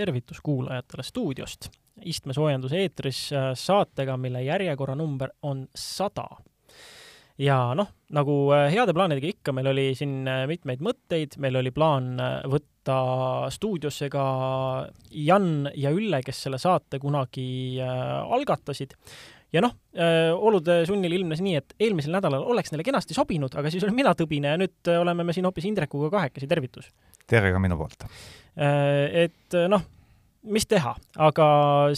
tervitus kuulajatele stuudiost. istmesoojenduse eetris äh, saatega, mille järjekorranumber on sada. ja noh, nagu äh, heade plaanidega ikka, meil oli siin äh, mitmeid mõtteid, meil oli plaan võtta stuudiosse ka Jan ja Ülle, kes selle saate kunagi algatasid ja noh, olude sunnil ilmnes nii, et eelmisel nädalal oleks neile kenasti sobinud, aga siis olin mina tõbine ja nüüd oleme me siin hoopis Indrekuga kahekesi, tervitus! Tere ka minu poolt! Äh, et äh, noh, mis teha, aga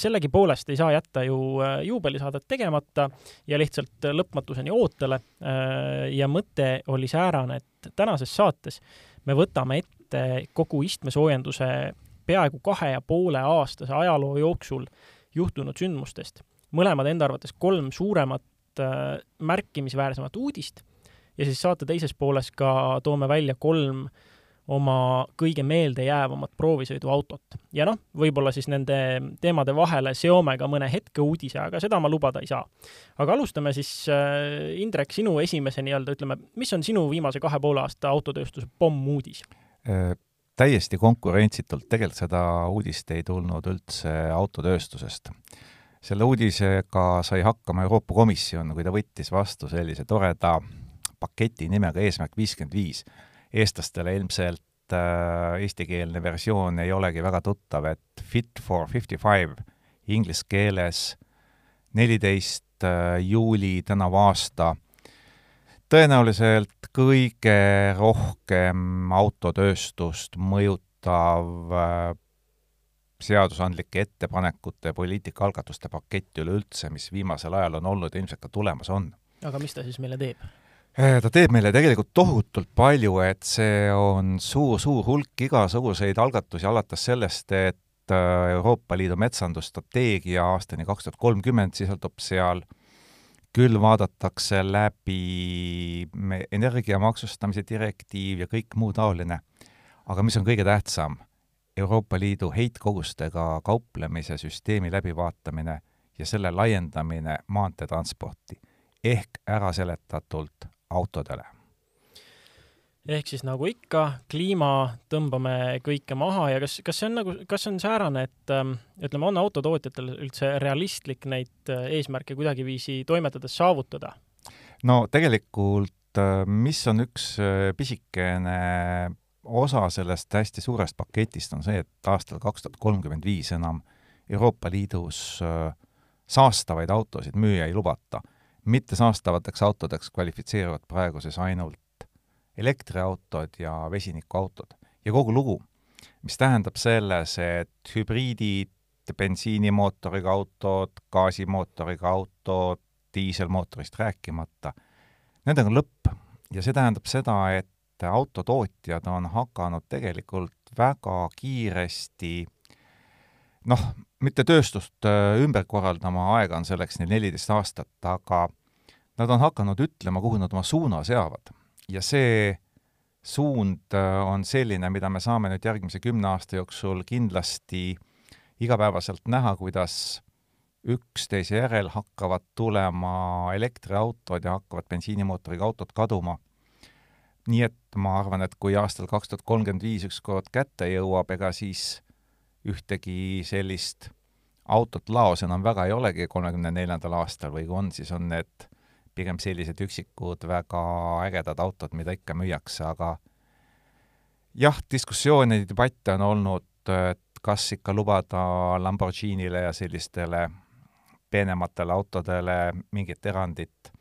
sellegipoolest ei saa jätta ju äh, juubelisaadet tegemata ja lihtsalt lõpmatuseni ootele. ja mõte oli säärane, et tänases saates me võtame ette kogu istmesoojenduse peaaegu kahe ja poole aastase ajaloo jooksul juhtunud sündmustest. mõlemad enda arvates kolm suuremat märkimisväärsemat uudist ja siis saate teises pooles ka toome välja kolm äh, oma kõige meeldejäävamat proovisõiduautot. ja noh, võib-olla siis nende teemade vahele seome ka mõne hetkeuudise, aga seda ma lubada ei saa. aga alustame siis äh,, Indrek, sinu esimese nii-öelda, ütleme, mis on sinu viimase kahe poole aasta autotööstuse pommuudis äh,? täiesti konkurentsitult, tegelikult seda uudist ei tulnud üldse autotööstusest. selle uudisega sai hakkama Euroopa Komisjon, kui ta võttis vastu sellise toreda paketi nimega Eesmärk viiskümmend viis eestlastele ilmselt äh, eestikeelne versioon ei olegi väga tuttav, et Fit for fifty five inglise keeles neliteist äh, juuli tänavu aasta tõenäoliselt kõige rohkem autotööstust mõjutav äh, seadusandlike ettepanekute ja poliitikaalgatuste pakett üleüldse, mis viimasel ajal on olnud ja ilmselt ka tulemas on. aga mis ta siis meile teeb? Äh, ta teeb meile tegelikult tohutult palju, et see on suur-suur hulk igasuguseid algatusi, alates sellest, et äh, Euroopa Liidu metsandusstrateegia aastani kaks tuhat kolmkümmend sisaldub seal, küll vaadatakse läbi energia maksustamise direktiiv ja kõik muu taoline. aga mis on kõige tähtsam, Euroopa Liidu heitkogustega kauplemise süsteemi läbivaatamine ja selle laiendamine maanteetransporti. Ehk äraseletatult autodele. ehk siis nagu ikka, kliima tõmbame kõike maha ja kas, kas see on nagu, kas see on säärane, et ähm, ütleme, on autotootjatel üldse realistlik neid äh, eesmärke kuidagiviisi toimetades saavutada? no tegelikult, äh, mis on üks äh, pisikene osa sellest hästi suurest paketist, on see, et aastal kaks tuhat kolmkümmend viis enam Euroopa Liidus saastavaid autosid müüa ei lubata mittesaastavateks autodeks kvalifitseeruvad praeguses ainult elektriautod ja vesinikuautod. ja kogu lugu, mis tähendab selles, et hübriidid, bensiinimootoriga autod, gaasimootoriga autod, diiselmootorist rääkimata, nendega on lõpp ja see tähendab seda, et autotootjad on hakanud tegelikult väga kiiresti noh, mitte tööstust äh, ümber korraldama, aega on selleks neil neliteist aastat, aga nad on hakanud ütlema, kuhu nad oma suuna seavad. ja see suund äh, on selline, mida me saame nüüd järgmise kümne aasta jooksul kindlasti igapäevaselt näha, kuidas üksteise järel hakkavad tulema elektriautod ja hakkavad bensiinimootoriga autod kaduma. nii et ma arvan, et kui aastal kaks tuhat kolmkümmend viis ükskord kätte jõuab, ega siis ühtegi sellist autot laos enam väga ei olegi kolmekümne neljandal aastal või kui on, siis on need pigem sellised üksikud väga ägedad autod, mida ikka müüakse, aga jah, diskussioone ja debatte on olnud, et kas ikka lubada Lamborghinile ja sellistele peenematele autodele mingit erandit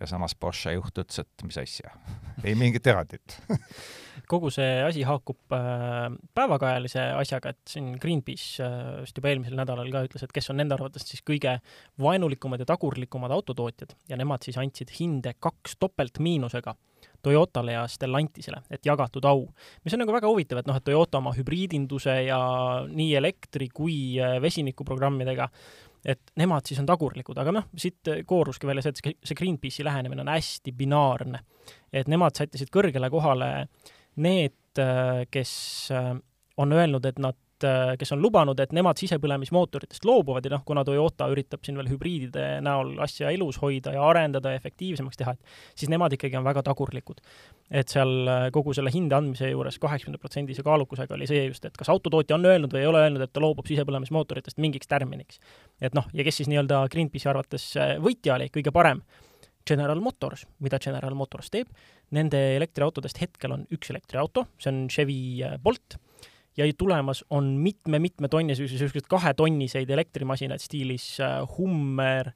ja samas Porsche juht ütles, et mis asja, ei mingit erandit kogu see asi haakub äh, päevakajalise asjaga, et siin Greenpeace äh, vist juba eelmisel nädalal ka ütles, et kes on nende arvates siis kõige vaenulikumad ja tagurlikumad autotootjad ja nemad siis andsid hinde kaks topeltmiinusega Toyotale ja Stellantisele, et jagatud au. mis on nagu väga huvitav, et noh, et Toyota oma hübriidinduse ja nii elektri kui äh, vesinikuprogrammidega et nemad siis on tagurlikud, aga noh, siit kooruski välja see, et see Greenpeace'i lähenemine on hästi binaarne. et nemad sättisid kõrgele kohale need, kes on öelnud, et nad äh, kes on lubanud, et nemad sisepõlemismootoritest loobuvad ja noh, kuna Toyota üritab siin veel hübriidide näol asja elus hoida ja arendada ja efektiivsemaks teha, et siis nemad ikkagi on väga tagurlikud. et seal äh, kogu selle hinde andmise juures kaheksakümne protsendise kaalukusega oli see just, et kas autotootja on öelnud või ei ole öelnud, et ta loobub sisepõlemismootoritest mingiks tärminiks. et noh, ja kes siis nii-öelda Greenpeace'i arvates äh, võitja oli, kõige parem General Motors, mida General Motors teeb, nende elektriautodest hetkel on üks elektriauto, see on Chevy Bolt ja tulemas on mitme-mitme tonnise, niisuguseid kahetonniseid elektrimasinaid stiilis äh, Hummer,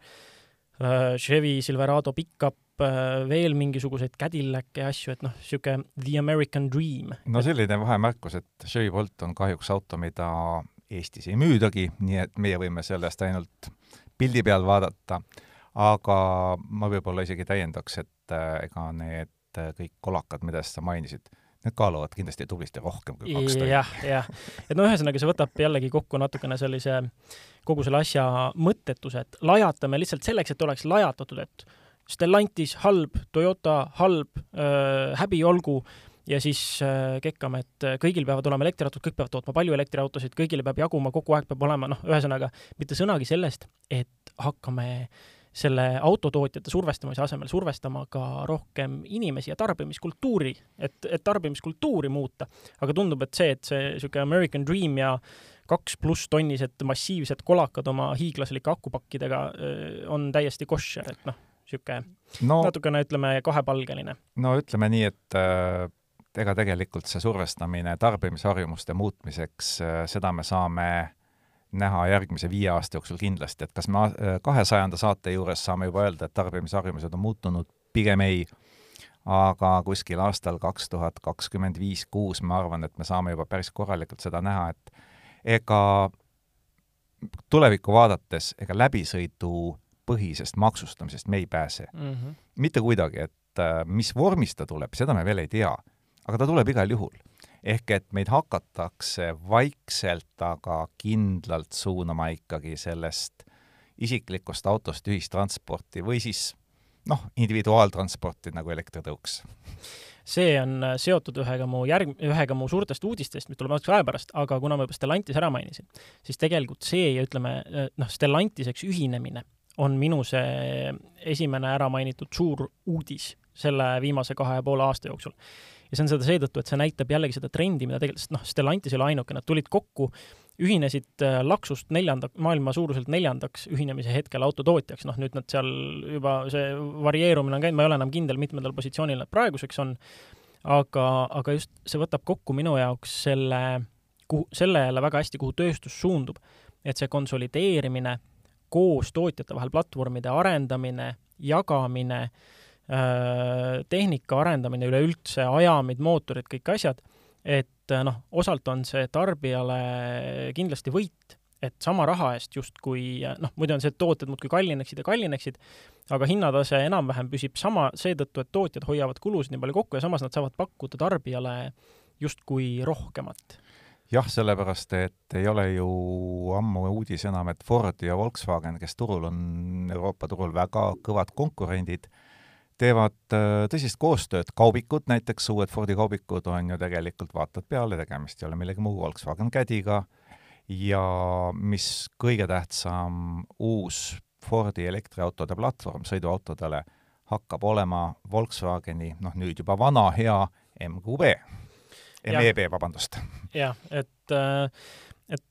äh, Chevy Silverado pickup, äh, veel mingisuguseid Cadillac'e ja asju, et noh, niisugune the American dream. no selline vahemärkus, et Chevy Bolt on kahjuks auto, mida Eestis ei müüdagi, nii et meie võime sellest ainult pildi peal vaadata, aga ma võib-olla isegi täiendaks, et ega need kõik kolakad, mida sa mainisid, need kaaluvad kindlasti tublisti rohkem kui kaks tonni. jah, jah. et no ühesõnaga, see võtab jällegi kokku natukene sellise kogu selle asja mõttetuse, et lajatame lihtsalt selleks, et oleks lajatatud, et Stellantis halb, Toyota halb äh,, häbi olgu, ja siis äh, kekkame, et kõigil peavad olema elektriautod, kõik peavad tootma palju elektriautosid, kõigile peab jaguma, kogu aeg peab olema, noh, ühesõnaga mitte sõnagi sellest, et hakkame äh, selle autotootjate survestamise asemel survestama ka rohkem inimesi ja tarbimiskultuuri, et, et tarbimiskultuuri muuta. aga tundub, et see, et see niisugune American Dream ja kaks pluss tonnised massiivsed kolakad oma hiiglaslike akupakkidega on täiesti koššer, et noh, niisugune no, natukene, ütleme, kahepalgeline. no ütleme nii, et äh, ega tegelikult see survestamine tarbimisharjumuste muutmiseks äh,, seda me saame näha järgmise viie aasta jooksul kindlasti, et kas me kahesajanda saate juures saame juba öelda, et tarbimisharjumused on muutunud, pigem ei, aga kuskil aastal kaks tuhat kakskümmend viis, kuus ma arvan, et me saame juba päris korralikult seda näha, et ega tulevikku vaadates, ega läbisõidupõhisest maksustamisest me ei pääse mm. -hmm. mitte kuidagi, et äh, mis vormis ta tuleb, seda me veel ei tea, aga ta tuleb igal juhul ehk et meid hakatakse vaikselt, aga kindlalt suunama ikkagi sellest isiklikust autost ühistransporti või siis noh, individuaaltransporti nagu elektritõuks. see on äh, seotud ühega mu järg-, ühega mu suurtest uudistest, mis tuleb natukese aja pärast, aga kuna ma juba Stellantis ära mainisin, siis tegelikult see ja ütleme, äh, noh, Stellantiseks ühinemine on minu see esimene ära mainitud suur uudis selle viimase kahe ja poole aasta jooksul ja see on seda seetõttu, et see näitab jällegi seda trendi, mida tegelikult, sest noh, Stellantis ei ole ainuke, nad tulid kokku, ühinesid äh, Laksust neljanda, maailma suuruselt neljandaks ühinemise hetkel autotootjaks, noh nüüd nad seal juba, see varieerumine on käinud, ma ei ole enam kindel, mitmendal positsioonil nad praeguseks on, aga, aga just see võtab kokku minu jaoks selle, kuhu, selle jälle väga hästi, kuhu tööstus suundub. et see konsolideerimine, koos tootjate vahel platvormide arendamine, jagamine äh,, tehnika arendamine üleüldse, ajamid, mootorid, kõik asjad, et äh, noh, osalt on see tarbijale kindlasti võit, et sama raha eest justkui noh, muidu on see, et tooted muudkui kallineksid ja kallineksid, aga hinnatase enam-vähem püsib sama seetõttu, et tootjad hoiavad kulusid nii palju kokku ja samas nad saavad pakkuda tarbijale justkui rohkemat. Jah, sellepärast et ei ole ju ammu uudis enam, et Ford ja Volkswagen, kes turul on, Euroopa turul väga kõvad konkurendid, teevad äh, tõsist koostööd, kaubikud näiteks, uued Fordi kaubikud on ju tegelikult, vaatad peale, tegemist ei ole millegi muu Volkswagen Caddy'ga. Ja mis kõige tähtsam, uus Fordi elektriautode platvorm sõiduautodele hakkab olema Volkswageni, noh nüüd juba vana hea MQB, MEB, vabandust. jah, et äh, et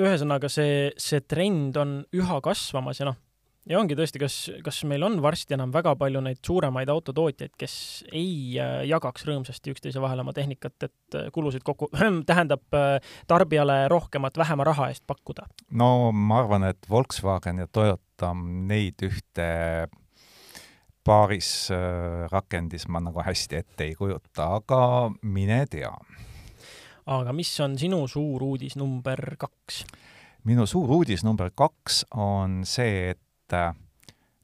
ühesõnaga see, see trend on üha kasvamas ja noh, ja ongi tõesti, kas, kas meil on varsti enam väga palju neid suuremaid autotootjaid, kes ei äh, jagaks rõõmsasti üksteise vahel oma tehnikat, et äh, kulusid kokku, tähendab äh, tarbijale rohkemat vähema raha eest pakkuda? no ma arvan, et Volkswagen ja Toyota neid ühte paaris rakendis ma nagu hästi ette ei kujuta, aga mine tea. aga mis on sinu suur uudis number kaks? minu suur uudis number kaks on see, et et äh,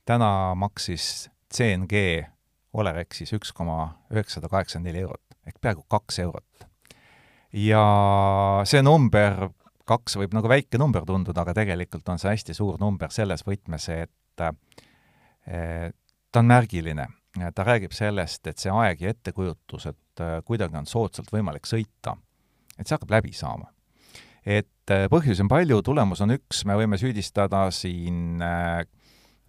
täna maksis CNG Olerexis üks koma üheksasada kaheksakümmend neli eurot ehk peaaegu kaks eurot. ja see number, kaks võib nagu väike number tunduda, aga tegelikult on see hästi suur number selles võtmes, et äh, ta on märgiline. ta räägib sellest, et see aeg ja ettekujutus, et äh, kuidagi on soodsalt võimalik sõita, et see hakkab läbi saama et põhjusi on palju, tulemus on üks, me võime süüdistada siin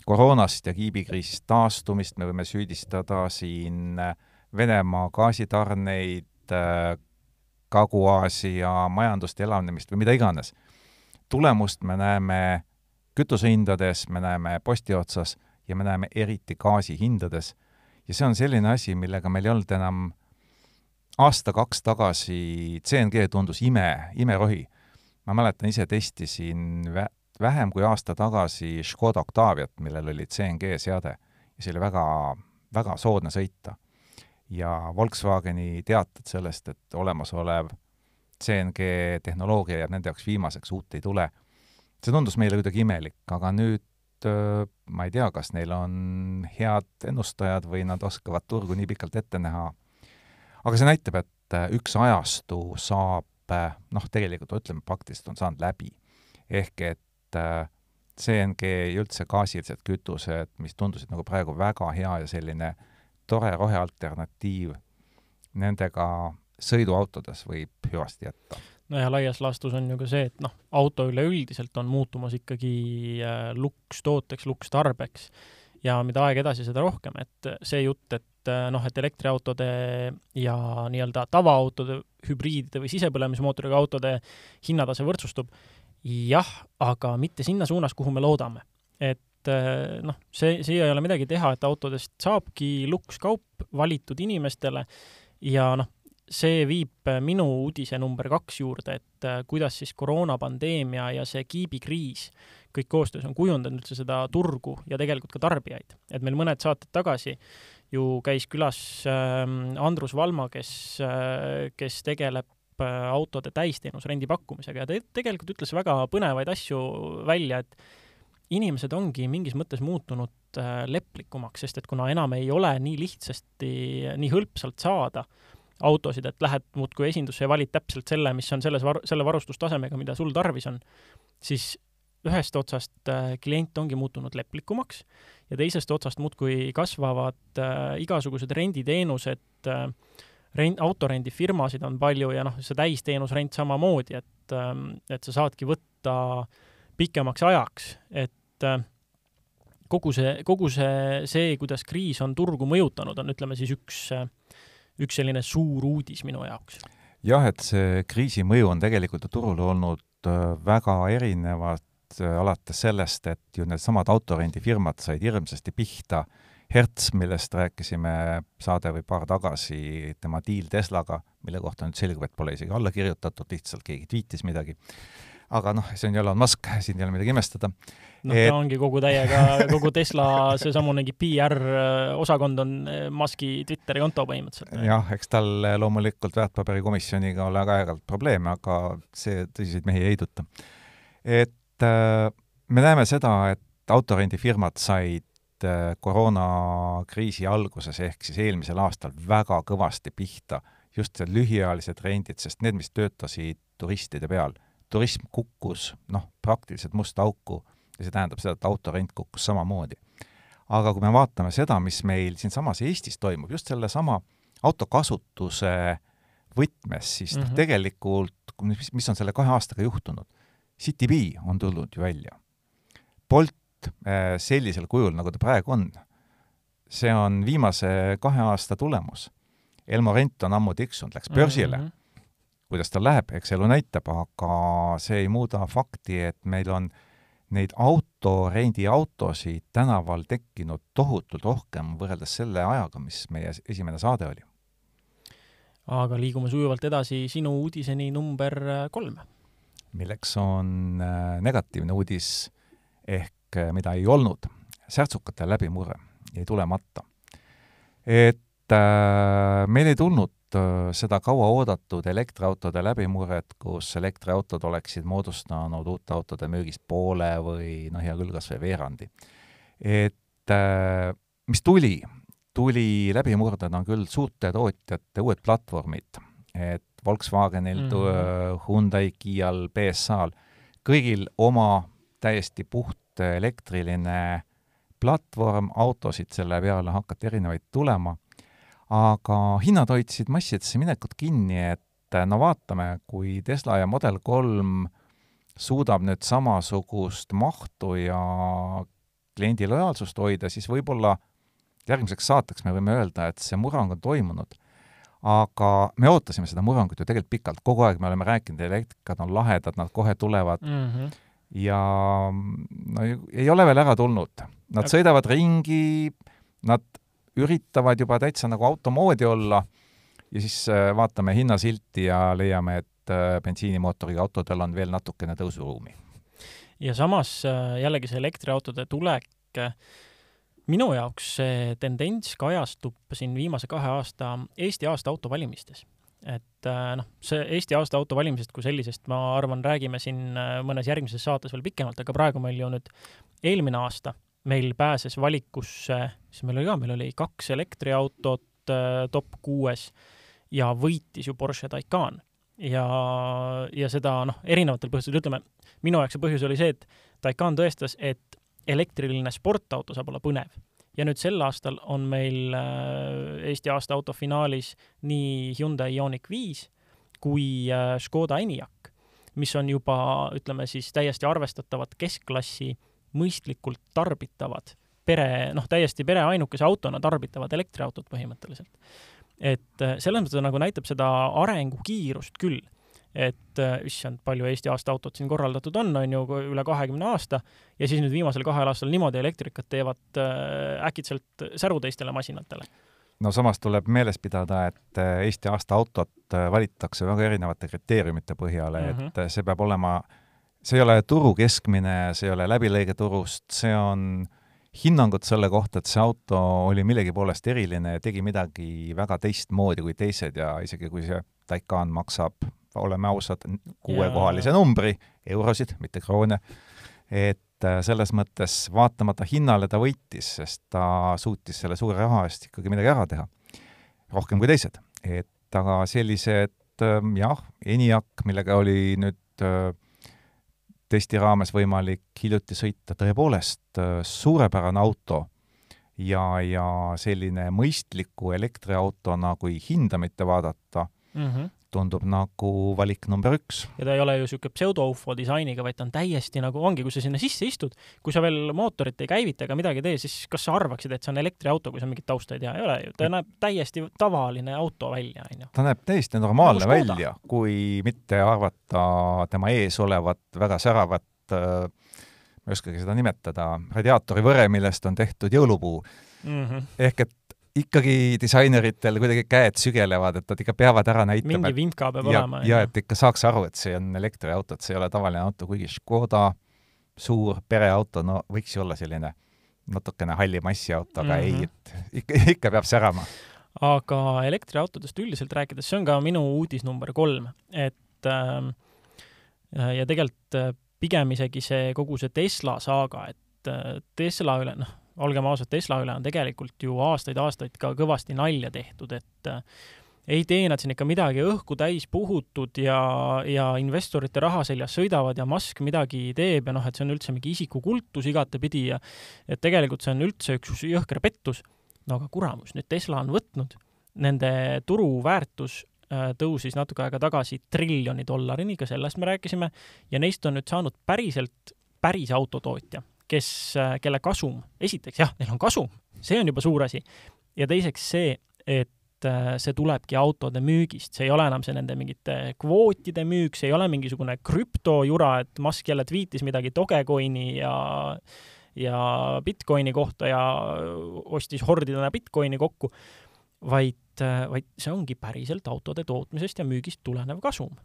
koroonast ja kiibikriisist taastumist, me võime süüdistada siin äh, Venemaa gaasitarneid, Kagu-Aasia majanduste elavnemist või mida iganes. tulemust me näeme kütusehindades, me näeme posti otsas ja me näeme eriti gaasi hindades. ja see on selline asi, millega meil ei olnud enam aasta-kaks tagasi, CNG tundus ime, imerohi. ma mäletan, ise testisin vähem kui aasta tagasi Škoda Octaviat, millel oli CNG seade. Ja see oli väga, väga soodne sõita. Ja Volkswageni teated sellest, et olemasolev CNG tehnoloogia jääb nende jaoks viimaseks, uut ei tule, see tundus meile kuidagi imelik, aga nüüd ma ei tea, kas neil on head ennustajad või nad oskavad turgu nii pikalt ette näha, aga see näitab, et üks ajastu saab noh, tegelikult ütleme, praktiliselt on saanud läbi. ehk et CNG ja üldse gaasilised kütused, mis tundusid nagu praegu väga hea ja selline äh, tore rohealternatiiv, nendega sõiduautodes võib hüvasti jätta. no ja laias laastus on ju ka see, et noh, auto üleüldiselt on muutumas ikkagi äh, lukstooteks, lukstarbeks ja mida aeg edasi, seda rohkem, et see jutt, et äh, noh, et elektriautode ja nii-öelda tavaautode, hübriidide või sisepõlemismootoriga autode hinnatase võrdsustub, jah, aga mitte sinna suunas, kuhu me loodame. et eh, noh, see, siia ei ole midagi teha, et autodest saabki lukskaup valitud inimestele ja noh, see viib minu uudise number kaks juurde, et eh, kuidas siis koroonapandeemia ja see kiibikriis kõik koostöös on kujundanud üldse seda turgu ja tegelikult ka tarbijaid. et meil mõned saated tagasi ju käis külas äh, Andrus Valma, kes kes tegeleb autode täisteenuse rendi pakkumisega ja ta tegelikult ütles väga põnevaid asju välja, et inimesed ongi mingis mõttes muutunud äh, leplikumaks, sest et kuna enam ei ole nii lihtsasti, nii hõlpsalt saada autosid, et lähed muudkui esindusse ja valid täpselt selle, mis on selles var-, selle varustustasemega, mida sul tarvis on, siis ühest otsast äh, klient ongi muutunud leplikumaks ja teisest otsast muudkui kasvavad äh, igasugused renditeenused äh,, rent-, autorendifirmasid on palju ja noh, see täisteenusrent samamoodi, et äh,, et sa saadki võtta pikemaks ajaks, et äh, kogu see, kogu see, see, kuidas kriis on turgu mõjutanud, on ütleme siis üks, äh, üks selline suur uudis minu jaoks. jah, et see kriisi mõju on tegelikult ju turul olnud äh, väga erinevad, alates sellest, et ju needsamad autorendifirmad said hirmsasti pihta, Hertz, millest rääkisime saade või paar tagasi, tema diil Teslaga, mille kohta nüüd selgub, et pole isegi alla kirjutatud, lihtsalt keegi tweetis midagi aga noh, see on Elon Musk, siin ei ole midagi imestada. noh et..., ta ongi kogu täiega, kogu Tesla seesamunegi PR-osakond on eh, Muski Twitteri konto põhimõtteliselt. jah, eks tal loomulikult väärtpaberikomisjoniga ole aeg-ajalt probleeme, aga see tõsiseid mehi ei heiduta. et äh, me näeme seda, et autorendifirmad said äh, koroonakriisi alguses ehk siis eelmisel aastal väga kõvasti pihta just need lühiajalised rendid, sest need, mis töötasid turistide peal turism kukkus noh, praktiliselt musta auku ja see tähendab seda, et autorent kukkus samamoodi. aga kui me vaatame seda, mis meil siinsamas Eestis toimub, just sellesama autokasutuse võtmes, siis noh mm -hmm., tegelikult mis, mis on selle kahe aastaga juhtunud? CityBee on tulnud ju välja. Bolt äh, sellisel kujul, nagu ta praegu on, see on viimase kahe aasta tulemus. Elmo Rent on ammu tiksunud, läks börsile mm. -hmm kuidas tal läheb, eks elu näitab, aga see ei muuda fakti, et meil on neid autorendiautosid tänaval tekkinud tohutult rohkem võrreldes selle ajaga, mis meie esimene saade oli. aga liigume sujuvalt edasi sinu uudiseni number kolm. milleks on äh, negatiivne uudis ehk äh, mida ei olnud, särtsukate läbimurre jäi tulemata. et äh, meil ei tulnud Äh, seda kauaoodatud elektriautode läbimurret, kus elektriautod oleksid moodustanud uute autode müügist poole või noh, hea küll, kas või veerandi. et äh, mis tuli, tuli läbimurded on küll suurte tootjate uued platvormid, et Volkswagenil mm, -hmm. Hyundai, Kial, BSA-l, kõigil oma täiesti puht elektriline platvorm, autosid selle peale hakati erinevaid tulema aga hinnad hoidsid massidesse minekut kinni, et no vaatame, kui Tesla ja Model kolm suudab nüüd samasugust mahtu ja kliendi lojaalsust hoida, siis võib-olla järgmiseks saateks me võime öelda, et see murrang on toimunud. aga me ootasime seda murrangut ju tegelikult pikalt, kogu aeg me oleme rääkinud, elektrikad on lahedad, nad kohe tulevad mm. -hmm. Ja no ei ole veel ära tulnud. Nad sõidavad ringi, nad üritavad juba täitsa nagu auto moodi olla ja siis äh, vaatame hinnasilti ja leiame, et äh, bensiinimootoriga autodel on veel natukene tõusuruumi. ja samas äh, jällegi see elektriautode tulek minu jaoks see tendents kajastub siin viimase kahe aasta Eesti aasta autovalimistes. Et äh, noh, see Eesti aasta autovalimisest kui sellisest, ma arvan, räägime siin äh, mõnes järgmises saates veel pikemalt, aga praegu meil ju nüüd eelmine aasta meil pääses valikusse, siis meil oli ka, meil oli kaks elektriautot äh, top kuues ja võitis ju Porsche Taycan. ja, ja seda noh, erinevatel põhjustel, ütleme, minu jaoks see põhjus oli see, et Taycan tõestas, et elektriline sportauto saab olla põnev. Ja nüüd sel aastal on meil äh, Eesti aasta auto finaalis nii Hyundai Ioniq viis kui äh, Škoda Enyaq, mis on juba, ütleme siis täiesti arvestatavad keskklassi, mõistlikult tarbitavad pere, noh, täiesti pere ainukese autona tarbitavad elektriautod põhimõtteliselt. et äh, selles mõttes ta nagu näitab seda arengukiirust küll et äh, issand, palju Eesti aasta autot siin korraldatud on, on ju, üle kahekümne aasta, ja siis nüüd viimasel kahel aastal niimoodi elektrikat teevad äh, äkitselt säru teistele masinatele. no samas tuleb meeles pidada, et äh, Eesti aasta autot valitakse väga erinevate kriteeriumite põhjal mm, -hmm. et see peab olema, see ei ole turu keskmine, see ei ole läbilõige turust, see on hinnangud selle kohta, et see auto oli millegi poolest eriline ja tegi midagi väga teistmoodi kui teised ja isegi kui see Taycan maksab oleme ausad, kuuekohalise numbri, eurosid, mitte kroone, et äh, selles mõttes vaatamata hinnale ta võitis, sest ta suutis selle suure raha eest ikkagi midagi ära teha, rohkem kui teised. et aga sellised ähm, jah, ENIAC, millega oli nüüd äh, testi raames võimalik hiljuti sõita, tõepoolest äh, suurepärane auto ja, ja selline mõistliku elektriautona, kui hinda mitte vaadata mm, -hmm tundub nagu valik number üks. ja ta ei ole ju niisugune pseudo-ufo disainiga, vaid ta on täiesti nagu, ongi, kui sa sinna sisse istud, kui sa veel mootorit ei käivita ega midagi ei tee, siis kas sa arvaksid, et see on elektriauto, kui sa mingit tausta ei tea, ei ole ju, ta näeb täiesti tavaline auto välja, on ju. ta näeb täiesti normaalne nagu välja, kui mitte arvata tema ees olevat väga säravat äh, ma ei oskagi seda nimetada, radiaatori võre, millest on tehtud jõulupuu mm. -hmm. ehk et ikkagi disaineritel kuidagi käed sügelevad, et nad ikka peavad ära näitama. mingi vimka peab ja, olema. ja et ikka saaks aru, et see on elektriauto, et see ei ole tavaline auto, kuigi Škoda, suur pereauto, no võiks ju olla selline natukene halli massiauto, aga mm -hmm. ei, mhm. et ikka, ikka peab särama. aga elektriautodest üldiselt rääkides, see on ka minu uudis number kolm, et äh, ja tegelikult äh, pigem isegi see kogu see Tesla saaga, et äh, Tesla üle, noh, olgem ausad, Tesla üle on tegelikult ju aastaid-aastaid ka kõvasti nalja tehtud, et äh, ei tee nad siin ikka midagi õhku täis puhutud ja, ja investorite raha seljas sõidavad ja Musk midagi teeb ja noh, et see on üldse mingi isikukultus igatepidi ja et tegelikult see on üldse üks jõhker pettus. no aga kuramus, nüüd Tesla on võtnud, nende turuväärtus äh, tõusis natuke aega tagasi triljoni dollarini, ka sellest me rääkisime, ja neist on nüüd saanud päriselt päris autotootja kes, äh, kelle kasum, esiteks jah, neil on kasum, see on juba suur asi, ja teiseks see, et äh, see tulebki autode müügist, see ei ole enam see nende mingite kvootide müük, see ei ole mingisugune krüptojura, et Musk jälle tweetis midagi Dogecoini ja ja Bitcoini kohta ja ostis hordidena Bitcoini kokku, vaid, äh, vaid see ongi päriselt autode tootmisest ja müügist tulenev kasum.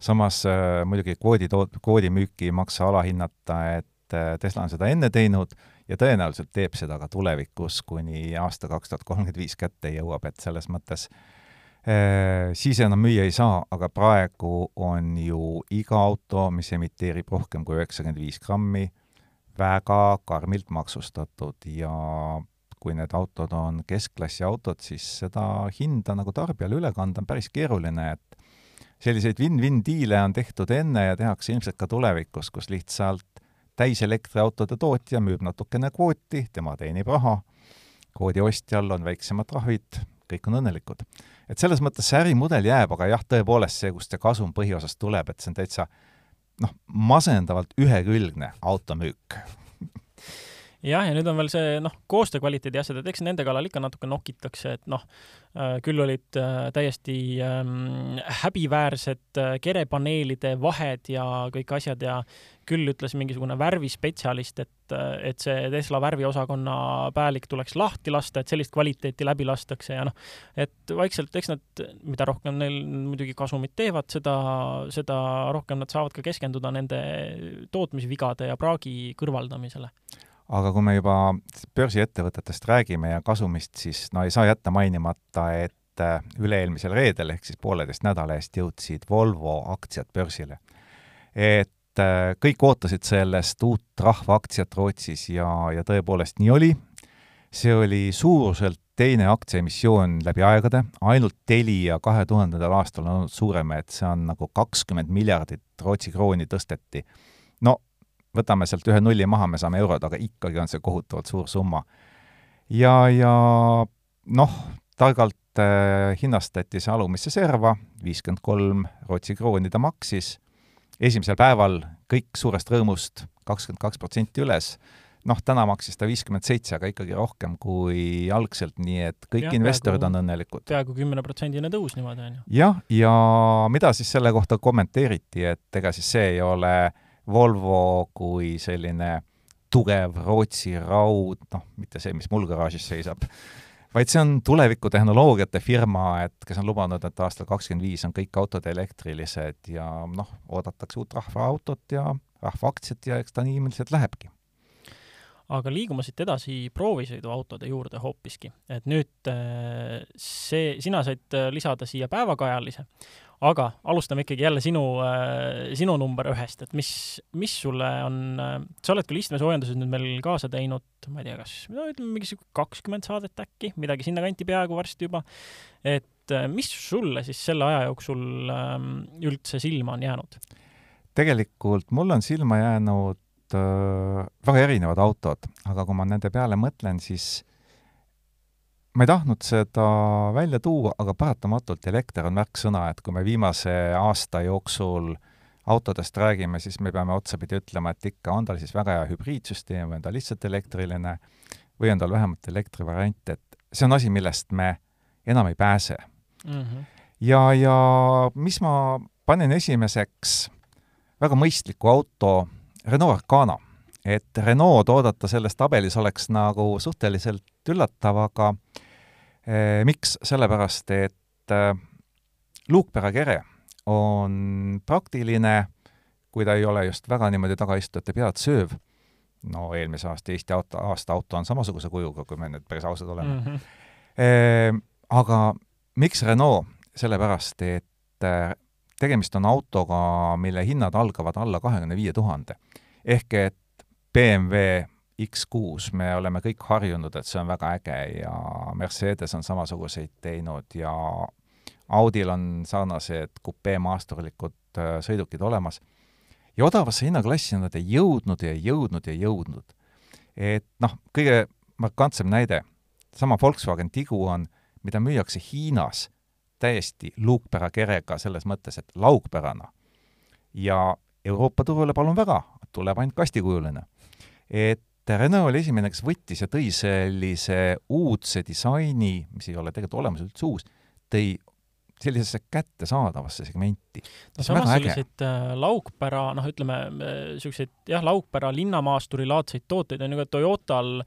samas äh, muidugi kvoodi toot-, kvoodimüüki ei maksa alahinnata, et et äh, Tesla on seda enne teinud ja tõenäoliselt teeb seda ka tulevikus, kuni aasta kaks tuhat kolmkümmend viis kätte jõuab, et selles mõttes äh, siis enam müüa ei saa, aga praegu on ju iga auto, mis emiteerib rohkem kui üheksakümmend viis grammi, väga karmilt maksustatud ja kui need autod on keskklassi autod, siis seda hinda nagu tarbijale üle kanda on päris keeruline, et selliseid win-win diile on tehtud enne ja tehakse ilmselt ka tulevikus, kus lihtsalt täiselektriautode tootja müüb natukene kvooti, tema teenib raha, kvoodi ostjal on väiksemad trahvid, kõik on õnnelikud. et selles mõttes see ärimudel jääb, aga jah, tõepoolest see, kust see kasum põhiosas tuleb, et see on täitsa noh, masendavalt ühekülgne automüük jah, ja nüüd on veel see noh, koostöö kvaliteedi asjad, et eks nende kallal ikka natuke nokitakse, et noh, äh, küll olid äh, täiesti ähm, häbiväärsed äh, kerepaneelide vahed ja kõik asjad ja küll ütles mingisugune värvispetsialist, et, et see Tesla värviosakonna päälik tuleks lahti lasta, et sellist kvaliteeti läbi lastakse ja noh, et vaikselt, eks nad, mida rohkem neil muidugi kasumit teevad, seda, seda rohkem nad saavad ka keskenduda nende tootmisvigade ja praagi kõrvaldamisele aga kui me juba börsiettevõtetest räägime ja kasumist, siis no ei saa jätta mainimata, et äh, üle-eelmisel reedel ehk siis pooleteist nädala eest jõudsid Volvo aktsiad börsile. et kõik ootasid sellest uut rahvaaktsiat Rootsis ja, ja tõepoolest nii oli. see oli suuruselt teine aktsiaemissioon läbi aegade, ainult Telia kahe tuhandendal aastal on olnud suurem, et see on nagu kakskümmend miljardit Rootsi krooni tõsteti. no võtame sealt ühe nulli maha, me saame eurod, aga ikkagi on see kohutavalt suur summa. ja, ja noh, targalt äh, hinnastati see alumisse serva, viiskümmend kolm Rootsi krooni ta maksis, esimesel päeval kõik suurest rõõmust kakskümmend kaks protsenti üles, noh, täna maksis ta viiskümmend seitse, aga ikkagi rohkem kui algselt, nii et kõik ja, investorid peaaegu, on õnnelikud. peaaegu kümneprotsendine tõus niimoodi, on ju. jah, ja mida siis selle kohta kommenteeriti, et ega siis see ei ole Volvo kui selline tugev Rootsi raud, noh, mitte see, mis mul garaažis seisab, vaid see on tulevikutehnoloogiate firma, et kes on lubanud, et aastal kakskümmend viis on kõik autod elektrilised ja noh, oodatakse uut rahvaautot ja rahvaaktsiat ja eks ta nii ilmselt lähebki aga liigume siit edasi proovisõiduautode juurde hoopiski, et nüüd äh, see, sina said äh, lisada siia päevakajalise, aga alustame ikkagi jälle sinu, äh, sinu number ühest, et mis, mis sulle on, sa oled küll istmesoojendused nüüd meil kaasa teinud, ma ei tea, kas, no ütleme, mingisugune kakskümmend saadet äkki, midagi sinnakanti peaaegu varsti juba, et mis sulle siis selle aja jooksul ähm, üldse silma on jäänud? tegelikult mul on silma jäänud äh, väga erinevad autod, aga kui ma nende peale mõtlen, siis ma ei tahtnud seda välja tuua, aga paratamatult elekter on märksõna, et kui me viimase aasta jooksul autodest räägime, siis me peame otsapidi ütlema, et ikka, on tal siis väga hea hübriidsüsteem või on ta lihtsalt elektriline või on tal vähemalt elektrivariant, et see on asi, millest me enam ei pääse mm. -hmm. ja, ja mis ma panen esimeseks, väga mõistliku auto, Renault Arcana. et Renault oodata selles tabelis oleks nagu suhteliselt üllatav, aga Eh, miks? sellepärast, et eh, luukpärakere on praktiline, kui ta ei ole just väga niimoodi tagaistujate pead sööv, no eelmise aasta Eesti auto, aasta auto on samasuguse kujuga, kui me nüüd päris ausad oleme mm. -hmm. E, aga miks Renault? sellepärast, et tegemist on autoga, mille hinnad algavad alla kahekümne viie tuhande. ehk et BMW X6 me oleme kõik harjunud, et see on väga äge ja Mercedes on samasuguseid teinud ja Audil on sarnased kupeemaasturlikud äh, sõidukid olemas. ja odavasse hinnaklassi nad ei jõudnud ja ei jõudnud ja ei jõudnud. et noh, kõige markantsem näide, sama Volkswagen Tiguan, mida müüakse Hiinas täiesti luukpärakerega selles mõttes, et laugpärana. ja Euroopa turule palun väga, tuleb ainult kastikujuline. et Renault oli esimene, kes võttis ja tõi sellise uudse disaini, mis ei ole tegelikult olemas üldse uus, tõi sellisesse kättesaadavasse segmenti. no samas selliseid äh, laukpära, noh, ütleme niisuguseid äh, jah, laukpära linnamaasturi laadseid tooteid on ju ka Toyotal,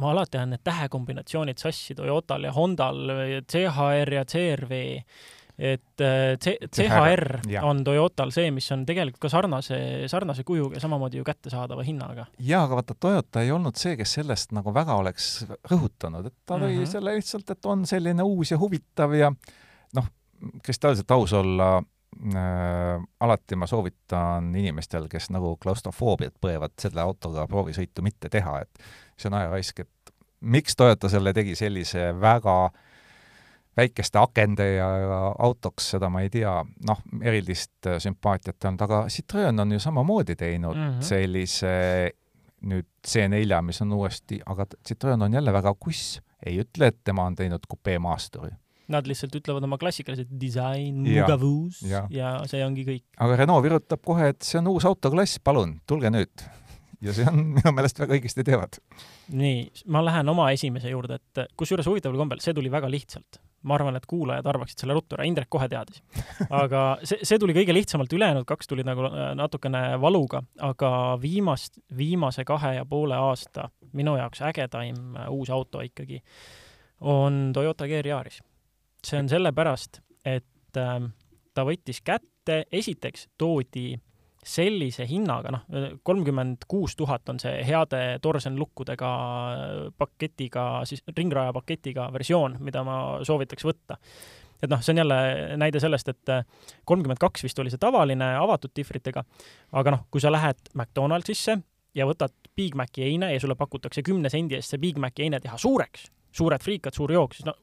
ma alati ajan need tähekombinatsioonid sassi Toyotal ja Hondal, CHR ja CRV et äh, C-, CHR on Toyotal see, mis on tegelikult ka sarnase, sarnase kujuga ja samamoodi ju kättesaadava hinnaga. jaa, aga vaata, Toyota ei olnud see, kes sellest nagu väga oleks rõhutanud, et ta tõi mm -hmm. selle lihtsalt, et on selline uus ja huvitav ja noh, kristalliselt aus olla äh,, alati ma soovitan inimestel, kes nagu klaustrofoobiat põevad, selle autoga proovisõitu mitte teha, et see on ajaraisk, et miks Toyota selle tegi sellise väga väikeste akende ja autoks, seda ma ei tea, noh, erilist äh, sümpaatiat ei olnud, aga Citroen on ju samamoodi teinud mm -hmm. sellise nüüd C4, mis on uuesti, aga Citroen on jälle väga kuss, ei ütle, et tema on teinud kupee maasturi. Nad lihtsalt ütlevad oma klassikalised disain, Ja, mugavus ja. ja. ja see ongi kõik. aga Renault virutab kohe, et see on uus autoklass, palun, tulge nüüd. Ja see on minu meelest väga õigesti teevad. nii, ma lähen oma esimese juurde, et kusjuures huvitaval kombel see tuli väga lihtsalt. ma arvan, et kuulajad arvaksid selle ruttu ära, Indrek kohe teadis. aga see, see tuli kõige lihtsamalt, ülejäänud kaks tulid nagu äh, natukene valuga, aga viimast, viimase kahe ja poole aasta minu jaoks ägedaim äh, uus auto ikkagi on Toyota GR Yaris. see on sellepärast, et ta võttis kätte, esiteks toodi sellise hinnaga, noh, kolmkümmend kuus tuhat on see heade Torsen lukkudega paketiga, siis ringraja paketiga versioon, mida ma soovitaks võtta. et noh, see on jälle näide sellest, et kolmkümmend kaks vist oli see tavaline avatud dihvritega, aga noh, kui sa lähed McDonaldsisse ja võtad Big Maci heine ja sulle pakutakse kümne sendi eest see Big Maci heine teha suureks, suured friikad, suur jook, siis no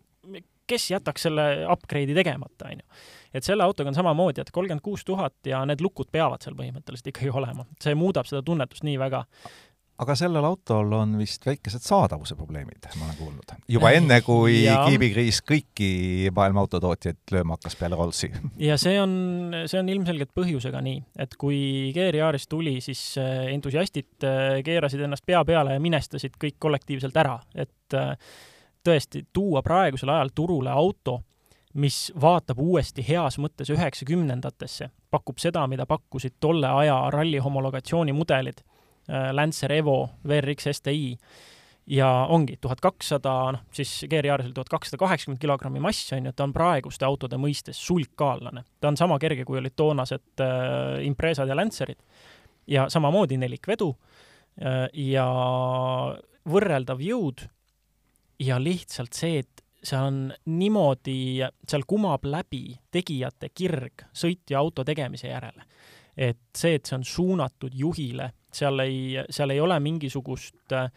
kes jätaks selle upgrade'i tegemata, onju. et selle autoga on samamoodi, et kolmkümmend kuus tuhat ja need lukud peavad seal põhimõtteliselt ikkagi olema. see muudab seda tunnetust nii väga. aga sellel autol on vist väikesed saadavuse probleemid, ma olen kuulnud. juba enne, kui Jaa. kiibikriis kõiki maailma autotootjaid lööma hakkas peale Rollsi. ja see on, see on ilmselgelt põhjusega nii, et kui GR Yaris tuli, siis äh, entusiastid äh, keerasid ennast pea peale ja minestasid kõik kollektiivselt ära, et äh, tõesti tuua praegusel ajal turule auto, mis vaatab uuesti heas mõttes üheksakümnendatesse, pakub seda, mida pakkusid tolle aja ralli homologatsiooni mudelid, Lancer Evo, VRX STi ja ongi tuhat kakssada, noh siis GR Yarisel tuhat kakssada kaheksakümmend kilogrammi massi on ju, ta on praeguste autode mõistes sulgkaallane. ta on sama kerge, kui olid toonased äh, Imprezad ja Lancerid ja samamoodi nelikvedu äh, ja võrreldav jõud ja lihtsalt see, et seal on niimoodi, seal kumab läbi tegijate kirg sõitja auto tegemise järele. et see, et see on suunatud juhile, seal ei, seal ei ole mingisugust äh,